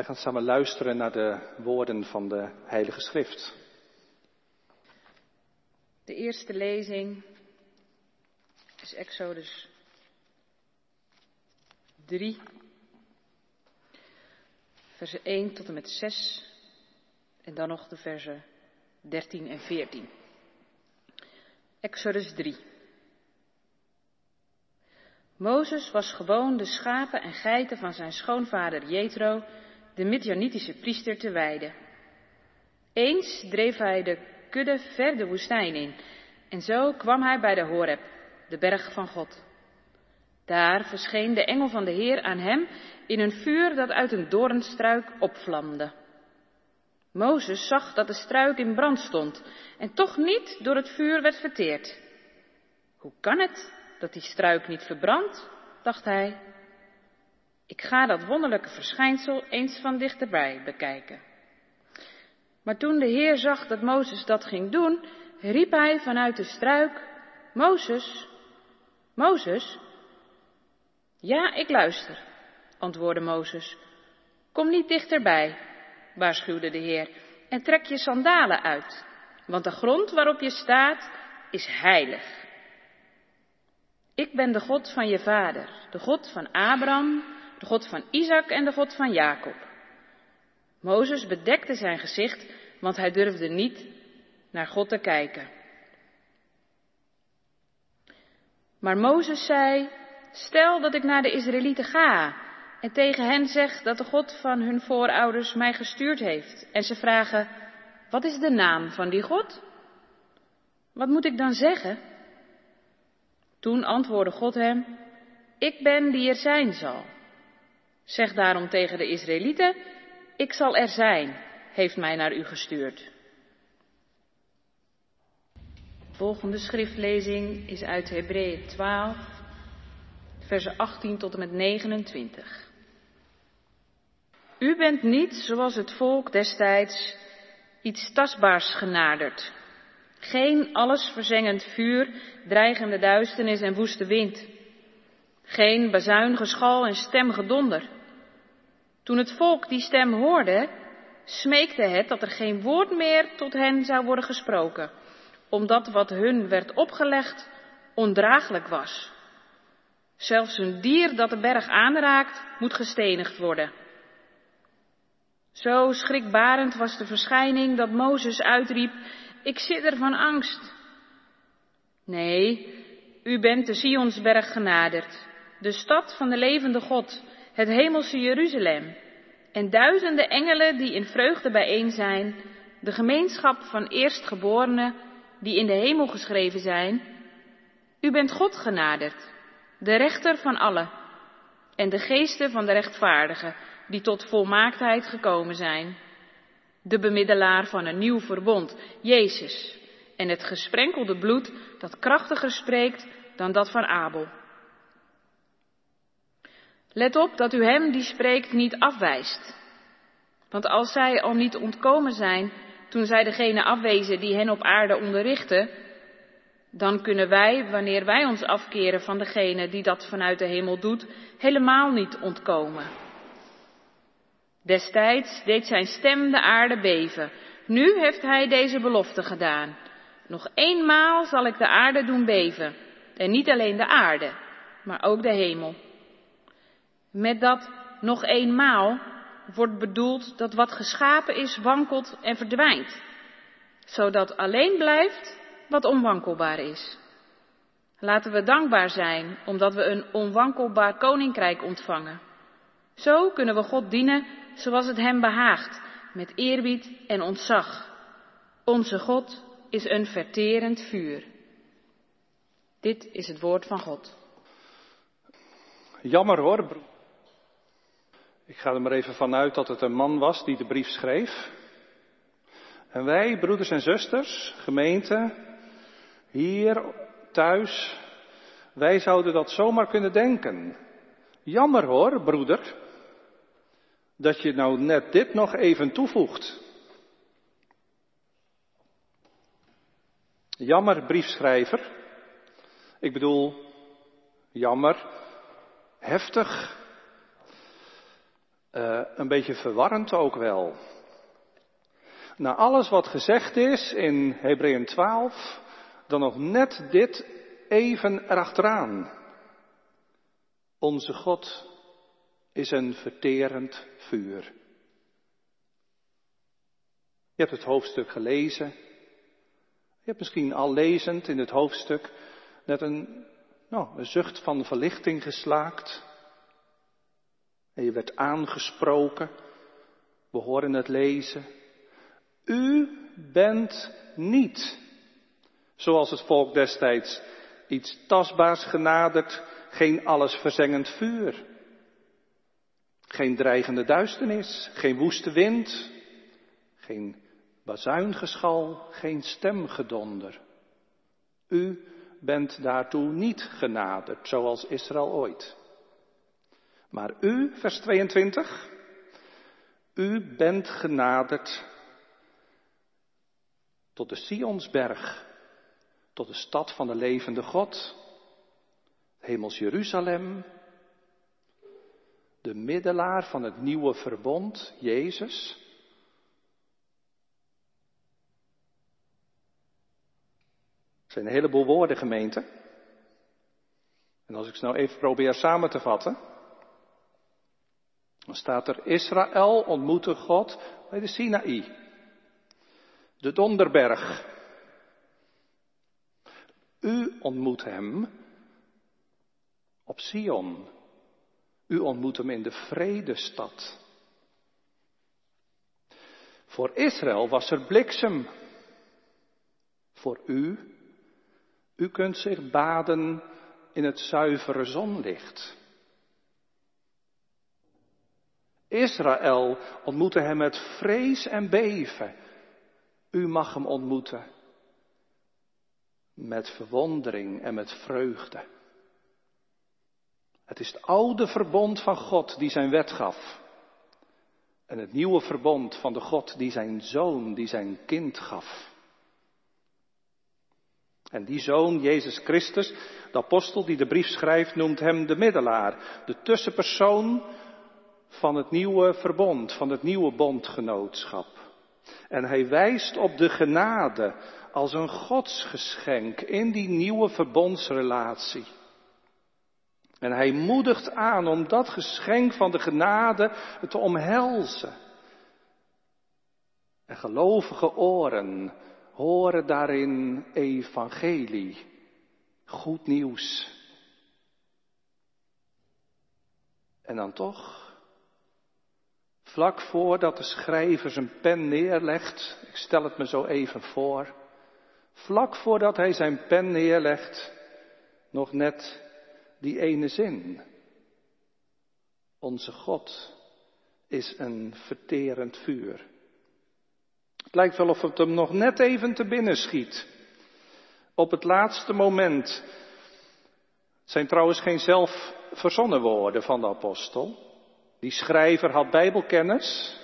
Wij gaan samen luisteren naar de woorden van de Heilige Schrift. De eerste lezing is Exodus 3, versen 1 tot en met 6 en dan nog de versen 13 en 14. Exodus 3. Mozes was gewoon de schapen en geiten van zijn schoonvader Jethro, de Midjanitische priester, te weiden. Eens dreef hij de kudde ver de woestijn in en zo kwam hij bij de Horeb, de berg van God. Daar verscheen de engel van de Heer aan hem in een vuur dat uit een doornstruik opvlamde. Mozes zag dat de struik in brand stond en toch niet door het vuur werd verteerd. Hoe kan het dat die struik niet verbrandt? dacht hij. Ik ga dat wonderlijke verschijnsel eens van dichterbij bekijken. Maar toen de Heer zag dat Mozes dat ging doen, riep hij vanuit de struik, Mozes, Mozes. Ja, ik luister, antwoordde Mozes. Kom niet dichterbij, waarschuwde de Heer, en trek je sandalen uit, want de grond waarop je staat is heilig. Ik ben de God van je vader, de God van Abraham, de God van Isaac en de God van Jacob. Mozes bedekte zijn gezicht, want hij durfde niet naar God te kijken. Maar Mozes zei, stel dat ik naar de Israëlieten ga en tegen hen zeg dat de God van hun voorouders mij gestuurd heeft. En ze vragen, wat is de naam van die God? Wat moet ik dan zeggen? Toen antwoordde God hem, ik ben die er zijn zal. Zeg daarom tegen de Israëlieten, ik zal er zijn, heeft mij naar u gestuurd. Volgende schriftlezing is uit Hebreeën 12, versen 18 tot en met 29. U bent niet, zoals het volk destijds, iets tastbaars genaderd. Geen alles verzengend vuur, dreigende duisternis en woeste wind. Geen bazuingeschal en stemgedonder. Toen het volk die stem hoorde, smeekte het dat er geen woord meer tot hen zou worden gesproken, omdat wat hun werd opgelegd ondraaglijk was. Zelfs een dier dat de berg aanraakt, moet gestenigd worden. Zo schrikbarend was de verschijning dat Mozes uitriep, ik zit er van angst. Nee, u bent de Sionsberg genaderd, de stad van de levende God, het hemelse Jeruzalem, en duizenden engelen die in vreugde bijeen zijn, de gemeenschap van eerstgeborenen die in de hemel geschreven zijn. U bent God genaderd, de rechter van allen, en de geesten van de rechtvaardigen, die tot volmaaktheid gekomen zijn. De bemiddelaar van een nieuw verbond, Jezus, en het gesprenkelde bloed dat krachtiger spreekt dan dat van Abel. Let op dat u hem die spreekt niet afwijst. Want als zij al niet ontkomen zijn toen zij degene afwezen die hen op aarde onderrichten, dan kunnen wij, wanneer wij ons afkeren van degene die dat vanuit de hemel doet, helemaal niet ontkomen. Destijds deed zijn stem de aarde beven. Nu heeft hij deze belofte gedaan. Nog eenmaal zal ik de aarde doen beven. En niet alleen de aarde, maar ook de hemel. Met dat nog eenmaal wordt bedoeld dat wat geschapen is wankelt en verdwijnt, zodat alleen blijft wat onwankelbaar is. Laten we dankbaar zijn omdat we een onwankelbaar koninkrijk ontvangen. Zo kunnen we God dienen zoals het Hem behaagt, met eerbied en ontzag. Onze God is een verterend vuur. Dit is het woord van God. Jammer hoor, broer. Ik ga er maar even vanuit dat het een man was die de brief schreef. En wij, broeders en zusters, gemeente, hier, thuis, wij zouden dat zomaar kunnen denken. Jammer hoor, broeder, dat je nou net dit nog even toevoegt. Jammer, briefschrijver. Ik bedoel, jammer, heftig. Uh, een beetje verwarrend ook wel. Na alles wat gezegd is in Hebreeën 12, dan nog net dit even erachteraan. Onze God is een verterend vuur. Je hebt het hoofdstuk gelezen. Je hebt misschien al lezend in het hoofdstuk net een, nou, een zucht van verlichting geslaakt. Je werd aangesproken. We horen het lezen. U bent niet, zoals het volk destijds, iets tastbaars genaderd, geen alles verzengend vuur. Geen dreigende duisternis, geen woeste wind, geen bazuingeschal, geen stemgedonder. U bent daartoe niet genaderd, zoals Israël ooit. Maar u, vers 22, u bent genaderd tot de Sionsberg, tot de stad van de levende God, hemels Jeruzalem, de middelaar van het nieuwe verbond, Jezus. Het zijn een heleboel woorden, gemeente. En als ik ze nou even probeer samen te vatten, dan staat er Israël ontmoette God bij de Sinaï, de Donderberg. U ontmoet hem op Sion, u ontmoet hem in de vredestad. Voor Israël was er bliksem. Voor u, u kunt zich baden in het zuivere zonlicht. Israël ontmoette hem met vrees en beven. U mag hem ontmoeten met verwondering en met vreugde. Het is het oude verbond van God die zijn wet gaf. En het nieuwe verbond van de God die zijn zoon, die zijn kind gaf. En die zoon, Jezus Christus, de apostel die de brief schrijft, noemt hem de middelaar, de tussenpersoon van het nieuwe verbond, van het nieuwe bondgenootschap. En hij wijst op de genade als een godsgeschenk in die nieuwe verbondsrelatie. En hij moedigt aan om dat geschenk van de genade te omhelzen. En gelovige oren horen daarin evangelie, goed nieuws. En dan toch, vlak voordat de schrijver zijn pen neerlegt, ik stel het me zo even voor, vlak voordat hij zijn pen neerlegt, nog net die ene zin. Onze God is een verterend vuur. Het lijkt wel of het hem nog net even te binnen schiet. Op het laatste moment. Het zijn trouwens geen zelf verzonnen woorden van de apostel. Die schrijver had bijbelkennis.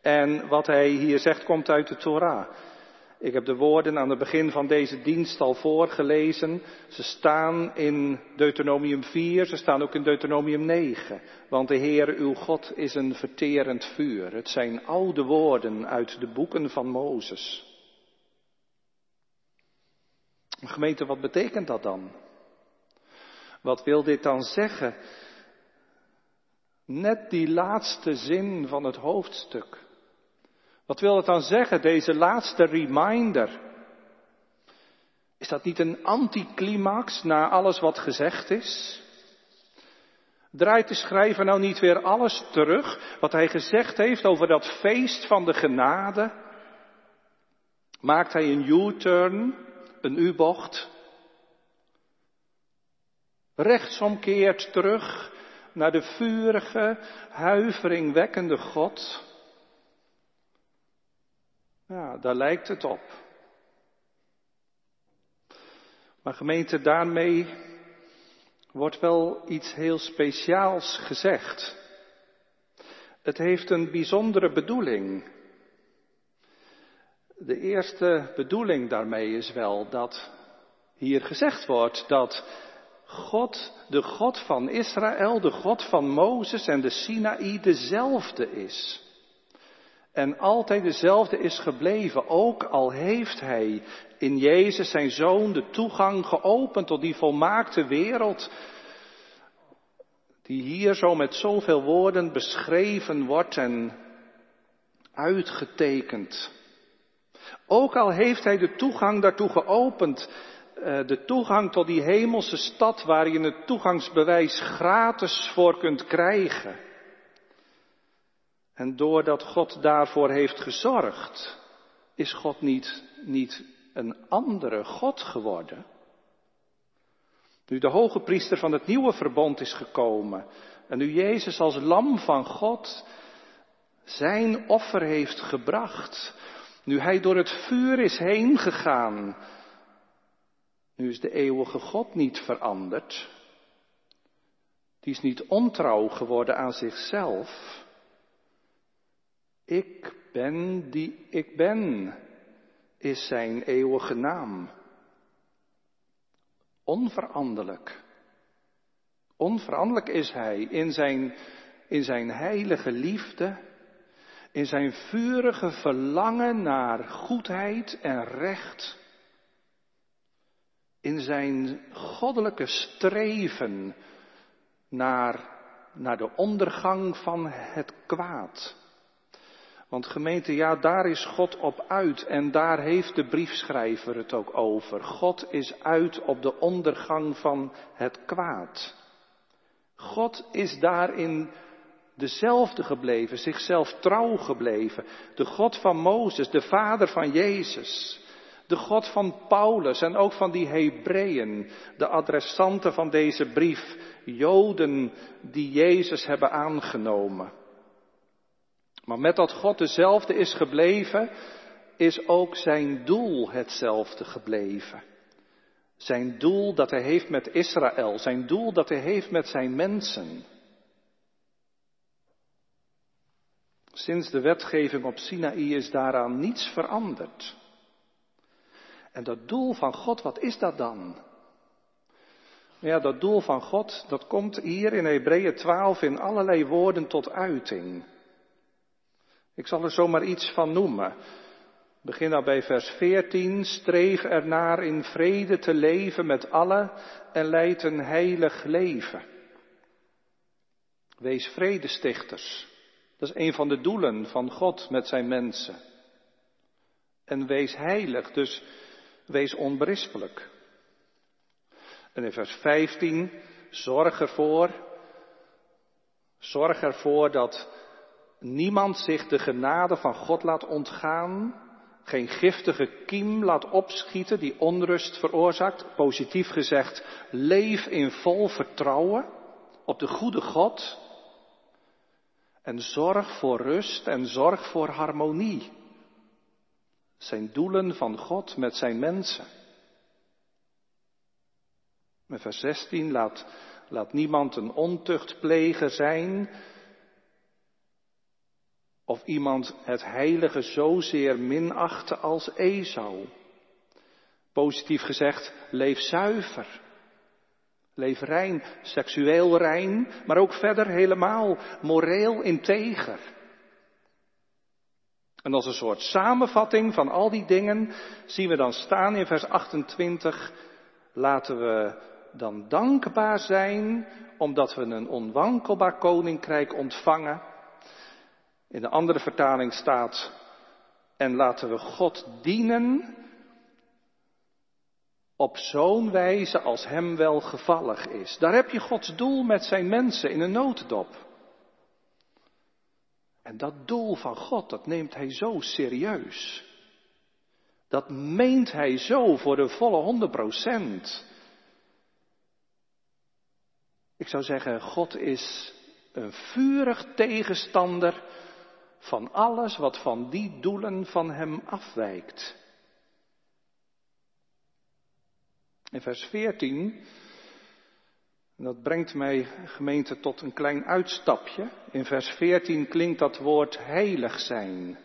En wat hij hier zegt komt uit de Torah. Ik heb de woorden aan het begin van deze dienst al voorgelezen. Ze staan in Deuteronomium 4, ze staan ook in Deuteronomium 9. Want de Heer uw God is een verterend vuur. Het zijn oude woorden uit de boeken van Mozes. Gemeente, wat betekent dat dan? Wat wil dit dan zeggen? Net die laatste zin van het hoofdstuk. Wat wil het dan zeggen, deze laatste reminder? Is dat niet een anticlimax na alles wat gezegd is? Draait de schrijver nou niet weer alles terug wat hij gezegd heeft over dat feest van de genade? Maakt hij een U-turn, een U-bocht? Rechtsomkeert terug naar de vurige, huiveringwekkende God ja, daar lijkt het op. Maar gemeente, daarmee wordt wel iets heel speciaals gezegd. Het heeft een bijzondere bedoeling. De eerste bedoeling daarmee is wel dat hier gezegd wordt dat God, de God van Israël, de God van Mozes en de Sinaï dezelfde is. En altijd dezelfde is gebleven, ook al heeft Hij in Jezus zijn Zoon de toegang geopend tot die volmaakte wereld, die hier zo met zoveel woorden beschreven wordt en uitgetekend. Ook al heeft Hij de toegang daartoe geopend, de toegang tot die hemelse stad waar je het toegangsbewijs gratis voor kunt krijgen. En doordat God daarvoor heeft gezorgd, is God niet, niet een andere God geworden. Nu de hoge priester van het nieuwe verbond is gekomen en nu Jezus als lam van God zijn offer heeft gebracht, nu hij door het vuur is heen gegaan, nu is de eeuwige God niet veranderd. Die is niet ontrouw geworden aan zichzelf. Ik ben die ik ben, is zijn eeuwige naam. Onveranderlijk. Onveranderlijk is hij in zijn, in zijn heilige liefde, in zijn vurige verlangen naar goedheid en recht, in zijn goddelijke streven naar, naar de ondergang van het kwaad. Want gemeente, ja, daar is God op uit en daar heeft de briefschrijver het ook over. God is uit op de ondergang van het kwaad. God is daarin dezelfde gebleven, zichzelf trouw gebleven. De God van Mozes, de vader van Jezus. De God van Paulus en ook van die Hebreeën, de adressanten van deze brief, Joden die Jezus hebben aangenomen. Maar met dat God dezelfde is gebleven, is ook zijn doel hetzelfde gebleven. Zijn doel dat hij heeft met Israël, zijn doel dat hij heeft met zijn mensen. Sinds de wetgeving op Sinaï is daaraan niets veranderd. En dat doel van God, wat is dat dan? Ja, dat doel van God, dat komt hier in Hebreeën 12 in allerlei woorden tot uiting. Ik zal er zomaar iets van noemen. Begin nou bij vers 14. Streef ernaar in vrede te leven met allen en leid een heilig leven. Wees vredestichters. Dat is een van de doelen van God met zijn mensen. En wees heilig, dus wees onberispelijk. En in vers 15, zorg ervoor, zorg ervoor dat niemand zich de genade van God laat ontgaan, geen giftige kiem laat opschieten die onrust veroorzaakt. Positief gezegd, leef in vol vertrouwen op de goede God en zorg voor rust en zorg voor harmonie. Zijn doelen van God met zijn mensen. Met vers 16 laat, laat niemand een ontuchtpleger zijn, of iemand het heilige zozeer minachten als Esau. Positief gezegd, leef zuiver. Leef rein, seksueel rein, maar ook verder helemaal moreel integer. En als een soort samenvatting van al die dingen zien we dan staan in vers 28, laten we dan dankbaar zijn omdat we een onwankelbaar koninkrijk ontvangen in de andere vertaling staat, en laten we God dienen op zo'n wijze als hem wel gevallig is. Daar heb je Gods doel met zijn mensen in een notendop. En dat doel van God, dat neemt hij zo serieus. Dat meent hij zo voor de volle honderd procent. Ik zou zeggen, God is een vurig tegenstander van alles wat van die doelen van hem afwijkt. In vers 14, dat brengt mij gemeente tot een klein uitstapje. In vers 14 klinkt dat woord heilig zijn.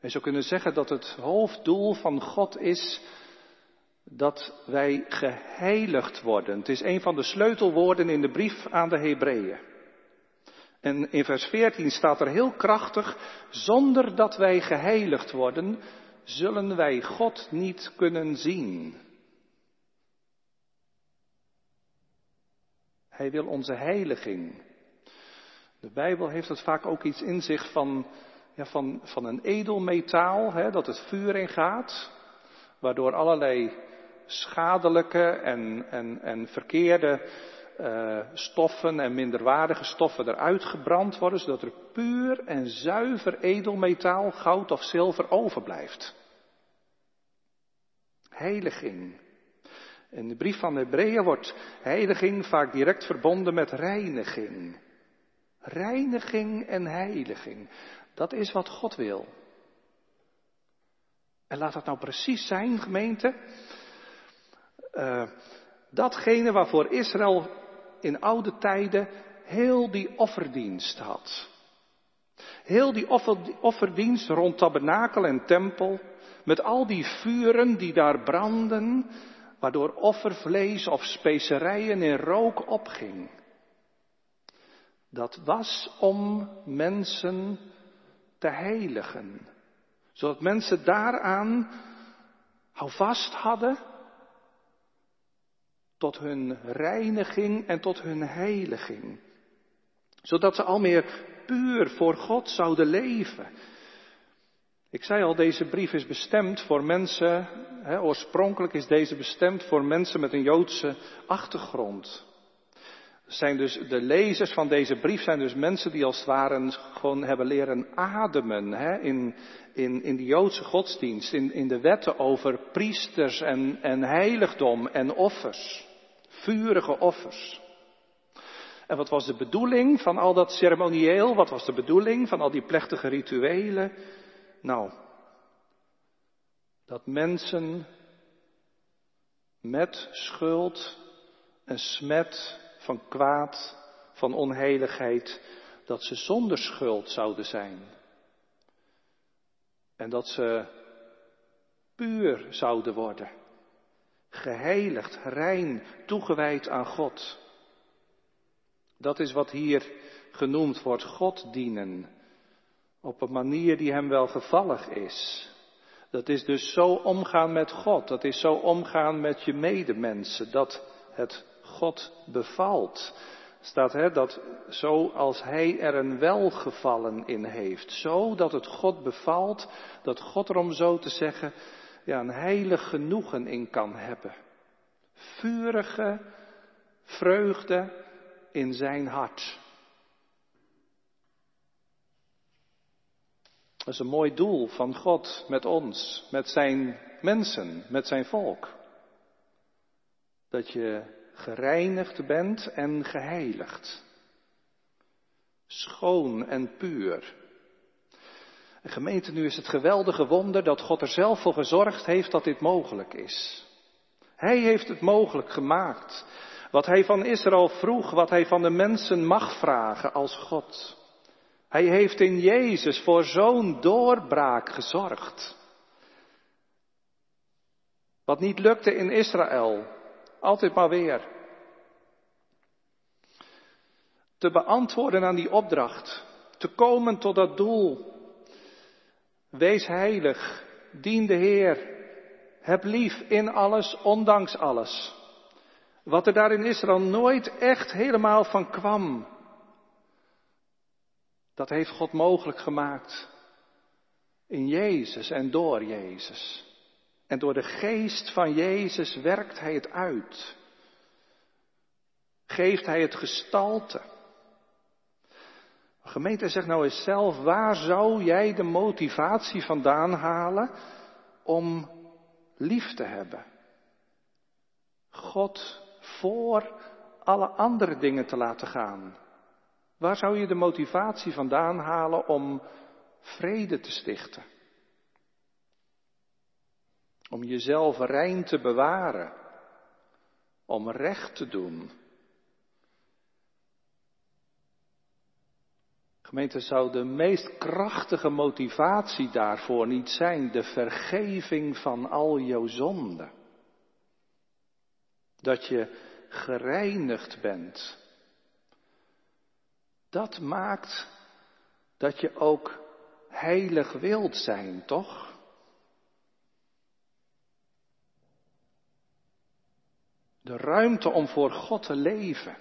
Je zou kunnen zeggen dat het hoofddoel van God is dat wij geheiligd worden. Het is een van de sleutelwoorden in de brief aan de Hebreeën. En in vers 14 staat er heel krachtig, zonder dat wij geheiligd worden, zullen wij God niet kunnen zien. Hij wil onze heiliging. De Bijbel heeft het vaak ook iets in zich van, ja, van, van een edelmetaal, hè, dat het vuur in gaat, waardoor allerlei schadelijke en, en, en verkeerde uh, stoffen en minderwaardige stoffen eruit gebrand worden, zodat er puur en zuiver edelmetaal, goud of zilver overblijft. Heiliging. In de brief van Hebreeën wordt heiliging vaak direct verbonden met reiniging. Reiniging en heiliging. Dat is wat God wil. En laat dat nou precies zijn, gemeente. Uh, datgene waarvoor Israël in oude tijden heel die offerdienst had. Heel die offerdienst rond tabernakel en tempel, met al die vuren die daar branden, waardoor offervlees of specerijen in rook opging. Dat was om mensen te heiligen, zodat mensen daaraan houvast hadden tot hun reiniging en tot hun heiliging. Zodat ze al meer puur voor God zouden leven. Ik zei al, deze brief is bestemd voor mensen, hè, oorspronkelijk is deze bestemd voor mensen met een Joodse achtergrond. Zijn dus, de lezers van deze brief zijn dus mensen die als het ware gewoon hebben leren ademen hè, in, in, in de Joodse godsdienst, in, in de wetten over priesters en, en heiligdom en offers vurige offers. En wat was de bedoeling van al dat ceremonieel? Wat was de bedoeling van al die plechtige rituelen? Nou, dat mensen met schuld en smet van kwaad, van onheiligheid, dat ze zonder schuld zouden zijn. En dat ze puur zouden worden geheiligd, rein, toegewijd aan God. Dat is wat hier genoemd wordt, God dienen. Op een manier die hem wel gevallig is. Dat is dus zo omgaan met God. Dat is zo omgaan met je medemensen. Dat het God bevalt. Staat hè, dat zo als hij er een welgevallen in heeft. Zo dat het God bevalt. Dat God er om zo te zeggen ja, een heilig genoegen in kan hebben. Vurige vreugde in zijn hart. Dat is een mooi doel van God met ons, met zijn mensen, met zijn volk. Dat je gereinigd bent en geheiligd. Schoon en puur. En gemeente, nu is het geweldige wonder dat God er zelf voor gezorgd heeft dat dit mogelijk is. Hij heeft het mogelijk gemaakt. Wat hij van Israël vroeg, wat hij van de mensen mag vragen als God. Hij heeft in Jezus voor zo'n doorbraak gezorgd. Wat niet lukte in Israël, altijd maar weer. Te beantwoorden aan die opdracht, te komen tot dat doel Wees heilig, dien de Heer, heb lief in alles, ondanks alles. Wat er daar in Israël nooit echt helemaal van kwam, dat heeft God mogelijk gemaakt. In Jezus en door Jezus. En door de geest van Jezus werkt Hij het uit. Geeft Hij het gestalte. Gemeente, zeg nou eens zelf, waar zou jij de motivatie vandaan halen om lief te hebben? God voor alle andere dingen te laten gaan. Waar zou je de motivatie vandaan halen om vrede te stichten? Om jezelf rein te bewaren. Om recht te doen. Gemeente, zou de meest krachtige motivatie daarvoor niet zijn de vergeving van al jouw zonden? Dat je gereinigd bent. Dat maakt dat je ook heilig wilt zijn, toch? De ruimte om voor God te leven.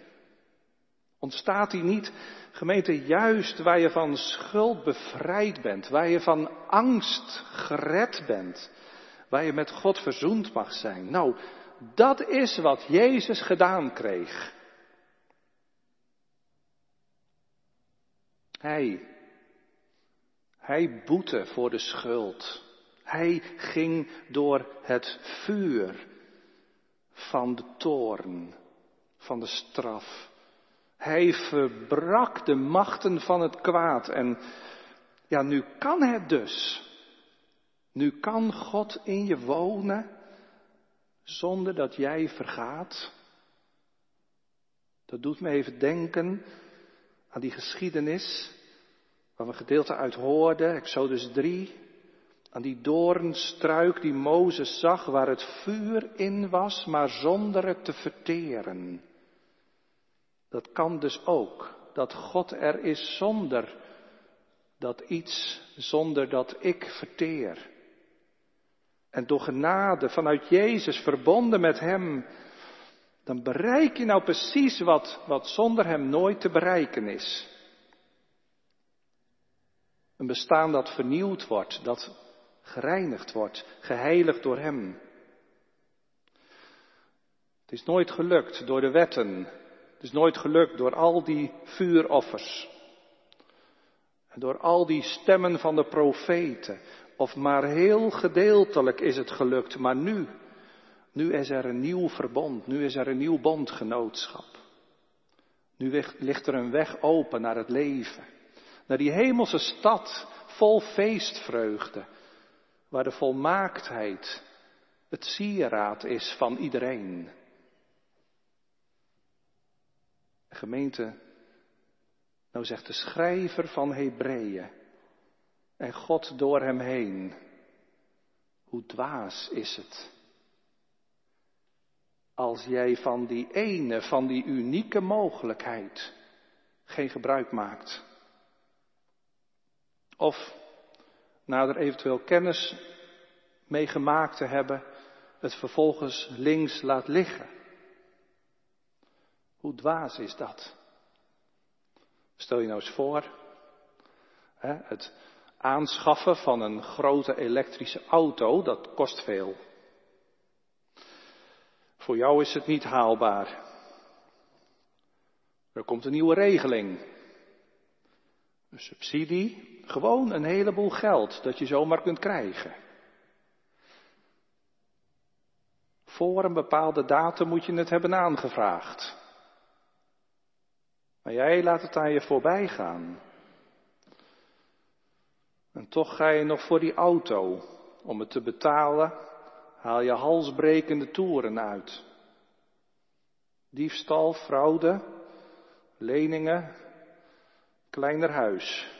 Ontstaat die niet, gemeente, juist waar je van schuld bevrijd bent, waar je van angst gered bent, waar je met God verzoend mag zijn? Nou, dat is wat Jezus gedaan kreeg. Hij, hij boette voor de schuld. Hij ging door het vuur van de toorn, van de straf. Hij verbrak de machten van het kwaad. En ja, nu kan het dus. Nu kan God in je wonen zonder dat jij vergaat. Dat doet me even denken aan die geschiedenis waar we gedeelte uit hoorden, Exodus 3, aan die doornstruik die Mozes zag, waar het vuur in was, maar zonder het te verteren. Dat kan dus ook, dat God er is zonder dat iets, zonder dat ik verteer. En door genade vanuit Jezus verbonden met Hem, dan bereik je nou precies wat, wat zonder Hem nooit te bereiken is. Een bestaan dat vernieuwd wordt, dat gereinigd wordt, geheiligd door Hem. Het is nooit gelukt door de wetten. Het is nooit gelukt door al die vuuroffers. En door al die stemmen van de profeten. Of maar heel gedeeltelijk is het gelukt. Maar nu, nu is er een nieuw verbond. Nu is er een nieuw bondgenootschap. Nu ligt er een weg open naar het leven. Naar die hemelse stad vol feestvreugde. Waar de volmaaktheid het sieraad is van iedereen. Gemeente, nou zegt de schrijver van Hebreeën en God door hem heen, hoe dwaas is het. Als jij van die ene, van die unieke mogelijkheid geen gebruik maakt. Of na er eventueel kennis mee gemaakt te hebben, het vervolgens links laat liggen. Hoe dwaas is dat? Stel je nou eens voor, hè, het aanschaffen van een grote elektrische auto, dat kost veel. Voor jou is het niet haalbaar. Er komt een nieuwe regeling. Een subsidie, gewoon een heleboel geld dat je zomaar kunt krijgen. Voor een bepaalde datum moet je het hebben aangevraagd. Maar jij laat het aan je voorbij gaan. En toch ga je nog voor die auto. Om het te betalen, haal je halsbrekende toeren uit. Diefstal, fraude, leningen, kleiner huis.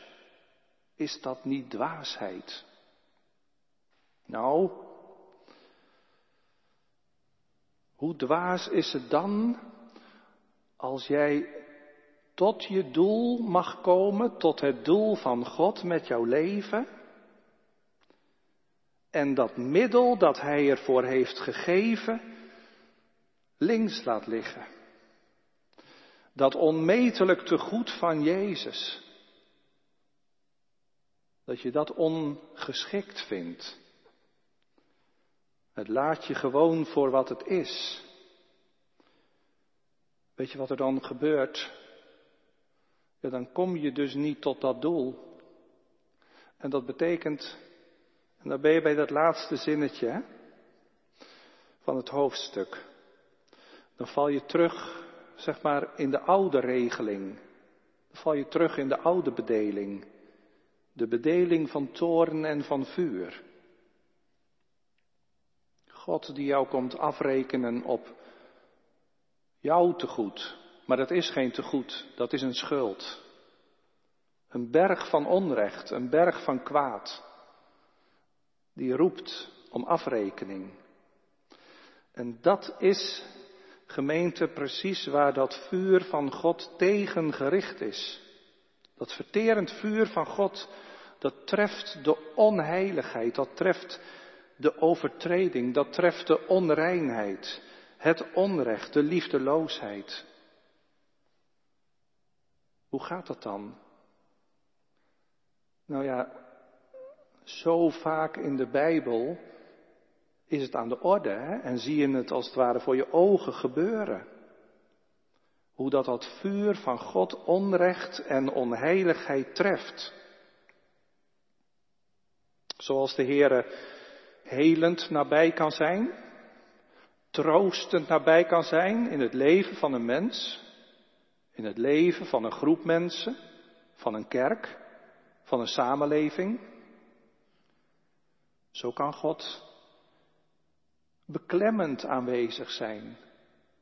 Is dat niet dwaasheid? Nou, hoe dwaas is het dan als jij tot je doel mag komen, tot het doel van God met jouw leven. En dat middel dat Hij ervoor heeft gegeven, links laat liggen. Dat onmetelijk te goed van Jezus. Dat je dat ongeschikt vindt. Het laat je gewoon voor wat het is. Weet je wat er dan gebeurt? ja, dan kom je dus niet tot dat doel. En dat betekent, en dan ben je bij dat laatste zinnetje van het hoofdstuk. Dan val je terug, zeg maar, in de oude regeling. Dan val je terug in de oude bedeling. De bedeling van toorn en van vuur. God die jou komt afrekenen op jouw tegoed, maar dat is geen tegoed, dat is een schuld. Een berg van onrecht, een berg van kwaad. Die roept om afrekening. En dat is gemeente precies waar dat vuur van God tegen gericht is. Dat verterend vuur van God, dat treft de onheiligheid, dat treft de overtreding, dat treft de onreinheid, het onrecht, de liefdeloosheid. Hoe gaat dat dan? Nou ja, zo vaak in de Bijbel is het aan de orde en zie je het als het ware voor je ogen gebeuren. Hoe dat dat vuur van God onrecht en onheiligheid treft. Zoals de Heere helend nabij kan zijn, troostend nabij kan zijn in het leven van een mens, in het leven van een groep mensen, van een kerk, van een samenleving. Zo kan God beklemmend aanwezig zijn,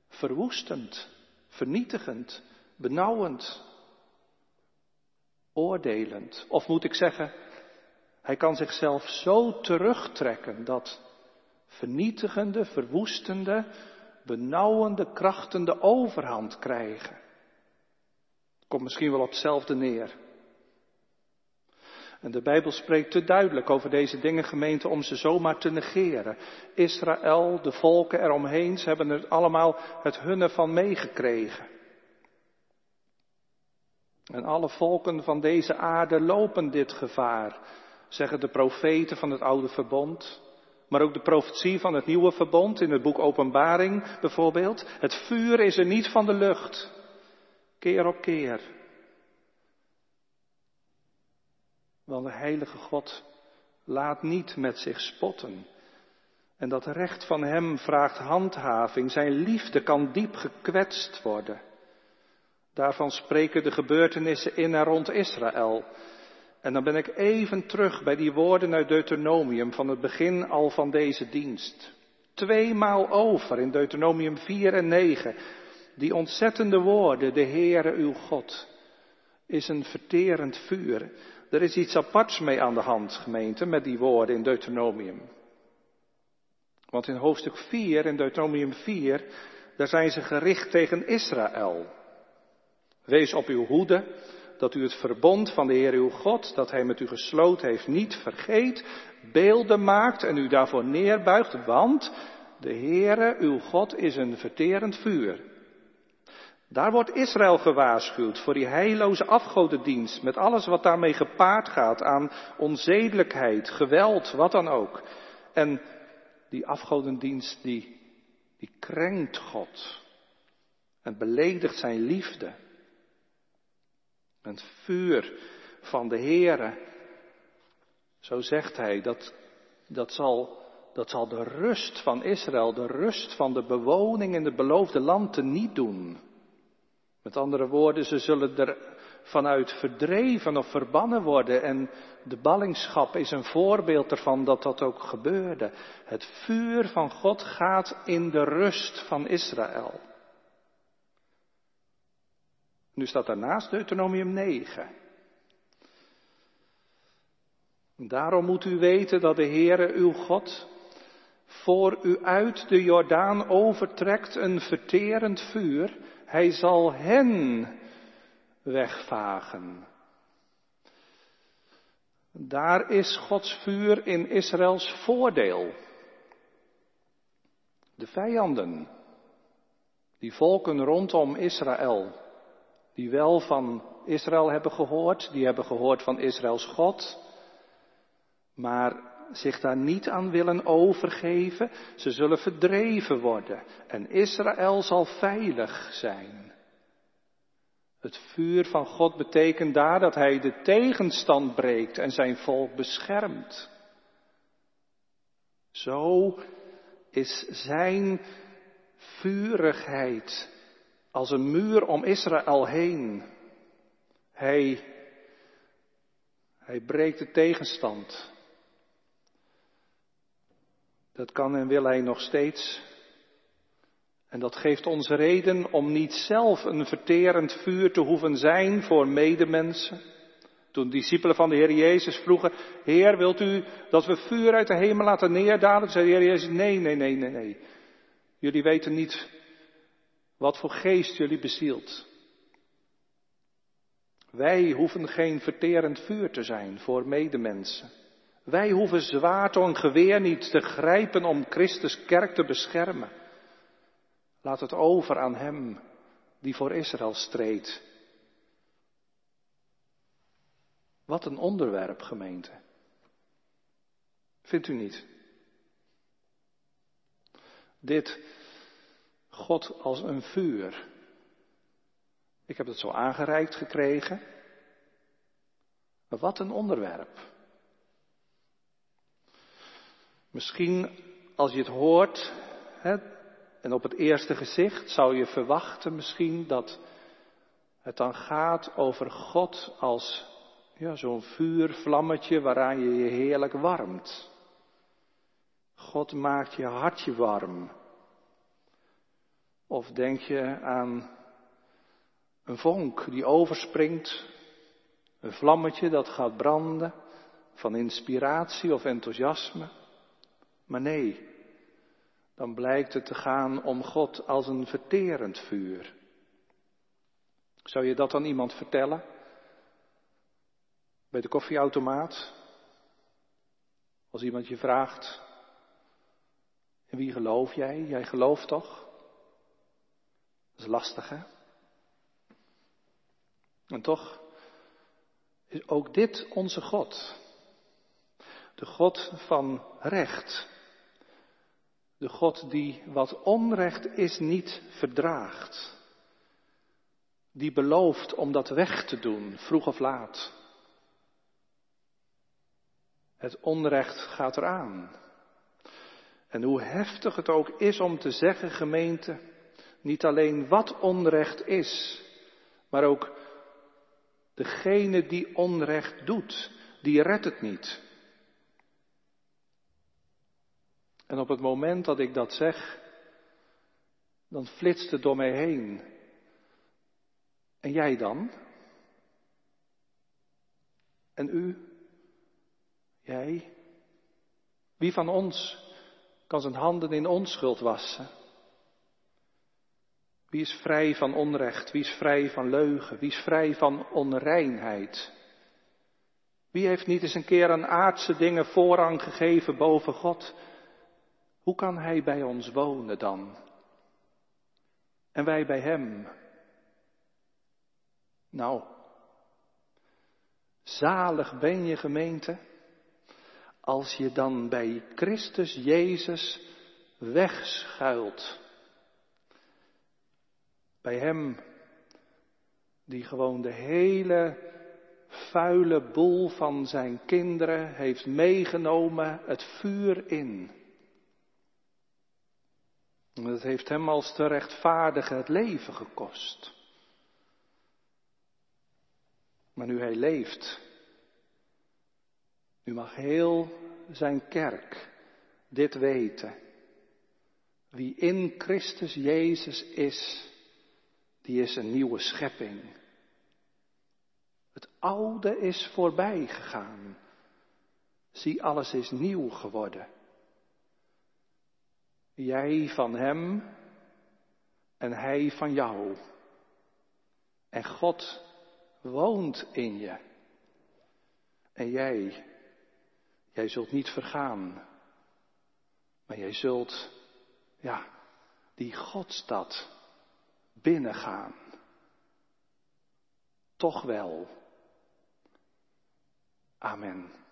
verwoestend, vernietigend, benauwend, oordelend. Of moet ik zeggen, hij kan zichzelf zo terugtrekken dat vernietigende, verwoestende, benauwende krachten de overhand krijgen. Komt misschien wel op hetzelfde neer. En de Bijbel spreekt te duidelijk over deze dingen, gemeente, om ze zomaar te negeren. Israël, de volken eromheen, ze hebben er allemaal het hunne van meegekregen. En alle volken van deze aarde lopen dit gevaar, zeggen de profeten van het oude verbond. Maar ook de profetie van het nieuwe verbond in het boek Openbaring bijvoorbeeld. Het vuur is er niet van de lucht. Keer op keer. Want de heilige God laat niet met zich spotten. En dat recht van Hem vraagt handhaving. Zijn liefde kan diep gekwetst worden. Daarvan spreken de gebeurtenissen in en rond Israël. En dan ben ik even terug bij die woorden uit Deuteronomium van het begin al van deze dienst. Tweemaal over in Deuteronomium 4 en 9. Die ontzettende woorden, de Heere uw God, is een verterend vuur. Er is iets aparts mee aan de hand, gemeente, met die woorden in Deuteronomium. Want in hoofdstuk 4, in Deuteronomium 4, daar zijn ze gericht tegen Israël. Wees op uw hoede, dat u het verbond van de Heer uw God, dat Hij met u gesloten heeft, niet vergeet, beelden maakt en u daarvoor neerbuigt, want de Heere uw God is een verterend vuur. Daar wordt Israël gewaarschuwd voor die heilloze afgodendienst, met alles wat daarmee gepaard gaat aan onzedelijkheid, geweld, wat dan ook. En die afgodendienst die, die krenkt God en beledigt zijn liefde. Het vuur van de Heere, zo zegt hij, dat, dat, zal, dat zal de rust van Israël, de rust van de bewoning in het beloofde land niet doen. Met andere woorden, ze zullen er vanuit verdreven of verbannen worden. En de ballingschap is een voorbeeld ervan dat dat ook gebeurde. Het vuur van God gaat in de rust van Israël. Nu staat daarnaast Deuteronomium 9. Daarom moet u weten dat de Heere uw God voor u uit de Jordaan overtrekt een verterend vuur hij zal hen wegvagen. Daar is Gods vuur in Israëls voordeel. De vijanden, die volken rondom Israël, die wel van Israël hebben gehoord, die hebben gehoord van Israëls God, maar zich daar niet aan willen overgeven, ze zullen verdreven worden en Israël zal veilig zijn. Het vuur van God betekent daar dat hij de tegenstand breekt en zijn volk beschermt. Zo is zijn vurigheid als een muur om Israël heen. Hij, hij breekt de tegenstand. Dat kan en wil hij nog steeds. En dat geeft ons reden om niet zelf een verterend vuur te hoeven zijn voor medemensen. Toen discipelen van de Heer Jezus vroegen, Heer, wilt u dat we vuur uit de hemel laten neerdalen? Zei de Heer Jezus, nee, nee, nee, nee, nee. Jullie weten niet wat voor geest jullie bezielt. Wij hoeven geen verterend vuur te zijn voor medemensen. Wij hoeven zwaard en geweer niet te grijpen om Christus kerk te beschermen. Laat het over aan Hem die voor Israël streed. Wat een onderwerp, gemeente. Vindt u niet? Dit God als een vuur. Ik heb het zo aangereikt gekregen. Maar wat een onderwerp. Misschien als je het hoort, hè, en op het eerste gezicht zou je verwachten misschien dat het dan gaat over God als ja, zo'n vuurvlammetje waaraan je je heerlijk warmt. God maakt je hartje warm. Of denk je aan een vonk die overspringt, een vlammetje dat gaat branden van inspiratie of enthousiasme. Maar nee, dan blijkt het te gaan om God als een verterend vuur. Zou je dat aan iemand vertellen? Bij de koffieautomaat? Als iemand je vraagt, in wie geloof jij? Jij gelooft toch? Dat is lastig, hè? En toch is ook dit onze God. De God van recht. De God die wat onrecht is niet verdraagt. Die belooft om dat weg te doen, vroeg of laat. Het onrecht gaat eraan. En hoe heftig het ook is om te zeggen, gemeente, niet alleen wat onrecht is, maar ook degene die onrecht doet, die redt het niet. En op het moment dat ik dat zeg, dan flitst het door mij heen. En jij dan? En u? Jij? Wie van ons kan zijn handen in onschuld wassen? Wie is vrij van onrecht? Wie is vrij van leugen? Wie is vrij van onreinheid? Wie heeft niet eens een keer aan aardse dingen voorrang gegeven boven God? Hoe kan Hij bij ons wonen dan? En wij bij Hem? Nou, zalig ben je gemeente als je dan bij Christus Jezus wegschuilt. Bij Hem die gewoon de hele vuile boel van zijn kinderen heeft meegenomen het vuur in. Het heeft hem als te rechtvaardigen het leven gekost. Maar nu hij leeft, nu mag heel zijn kerk dit weten. Wie in Christus Jezus is, die is een nieuwe schepping. Het oude is voorbij gegaan. Zie, alles is nieuw geworden. Jij van Hem en Hij van jou. En God woont in je. En jij, jij zult niet vergaan. Maar jij zult, ja, die Godstad binnengaan. Toch wel. Amen.